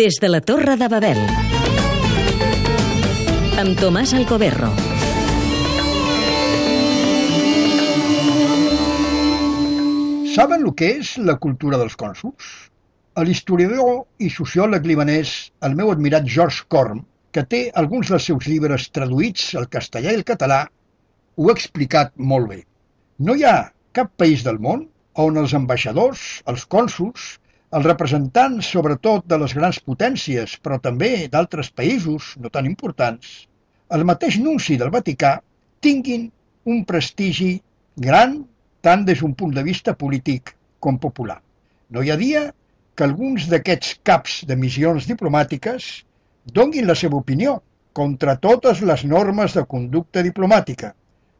Des de la Torre de Babel. Amb Tomàs Alcoberro. Saben el que és la cultura dels cònsols? L'historiador i sociòleg libanès, el meu admirat George Korn, que té alguns dels seus llibres traduïts al castellà i el català, ho ha explicat molt bé. No hi ha cap país del món on els ambaixadors, els cònsuls, els representants sobretot de les grans potències, però també d'altres països no tan importants, el mateix nunci del Vaticà tinguin un prestigi gran tant des d'un punt de vista polític com popular. No hi ha dia que alguns d'aquests caps de missions diplomàtiques donguin la seva opinió contra totes les normes de conducta diplomàtica,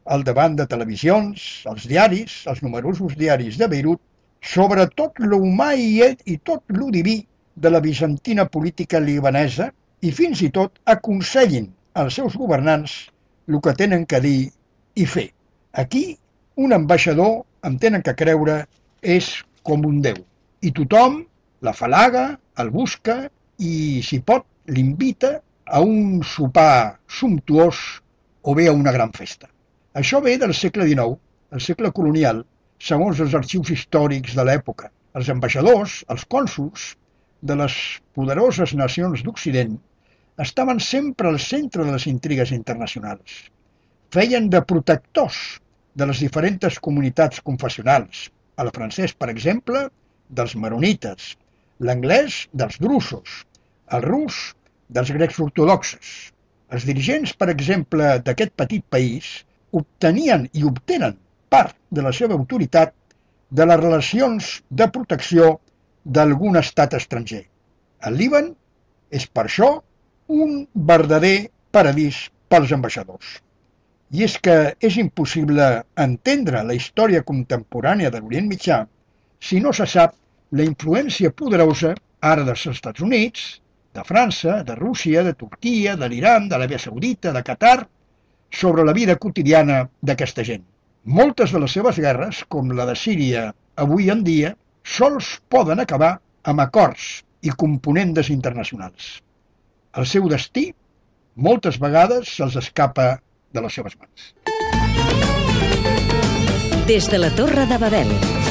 al davant de televisions, els diaris, els numerosos diaris de Beirut, sobre tot lo humà i, i tot lo diví de la bizantina política libanesa i fins i tot aconsellin als seus governants el que tenen que dir i fer. Aquí un ambaixador, em tenen que creure, és com un déu. I tothom l'afalaga, el busca i, si pot, l'invita a un sopar sumptuós o bé a una gran festa. Això ve del segle XIX, el segle colonial, segons els arxius històrics de l'època. Els ambaixadors, els cònsuls de les poderoses nacions d'Occident estaven sempre al centre de les intrigues internacionals. Feien de protectors de les diferents comunitats confessionals. El francès, per exemple, dels maronites, l'anglès dels drusos, el rus dels grecs ortodoxes. Els dirigents, per exemple, d'aquest petit país obtenien i obtenen part de la seva autoritat de les relacions de protecció d'algun estat estranger. El Líban és per això un verdader paradís pels ambaixadors. I és que és impossible entendre la història contemporània de l'Orient Mitjà si no se sap la influència poderosa ara dels Estats Units, de França, de Rússia, de Turquia, de l'Iran, de l'Aràbia Saudita, de Qatar, sobre la vida quotidiana d'aquesta gent. Moltes de les seves guerres, com la de Síria avui en dia, sols poden acabar amb acords i componentes internacionals. El seu destí moltes vegades se'ls escapa de les seves mans. Des de la Torre de Babel.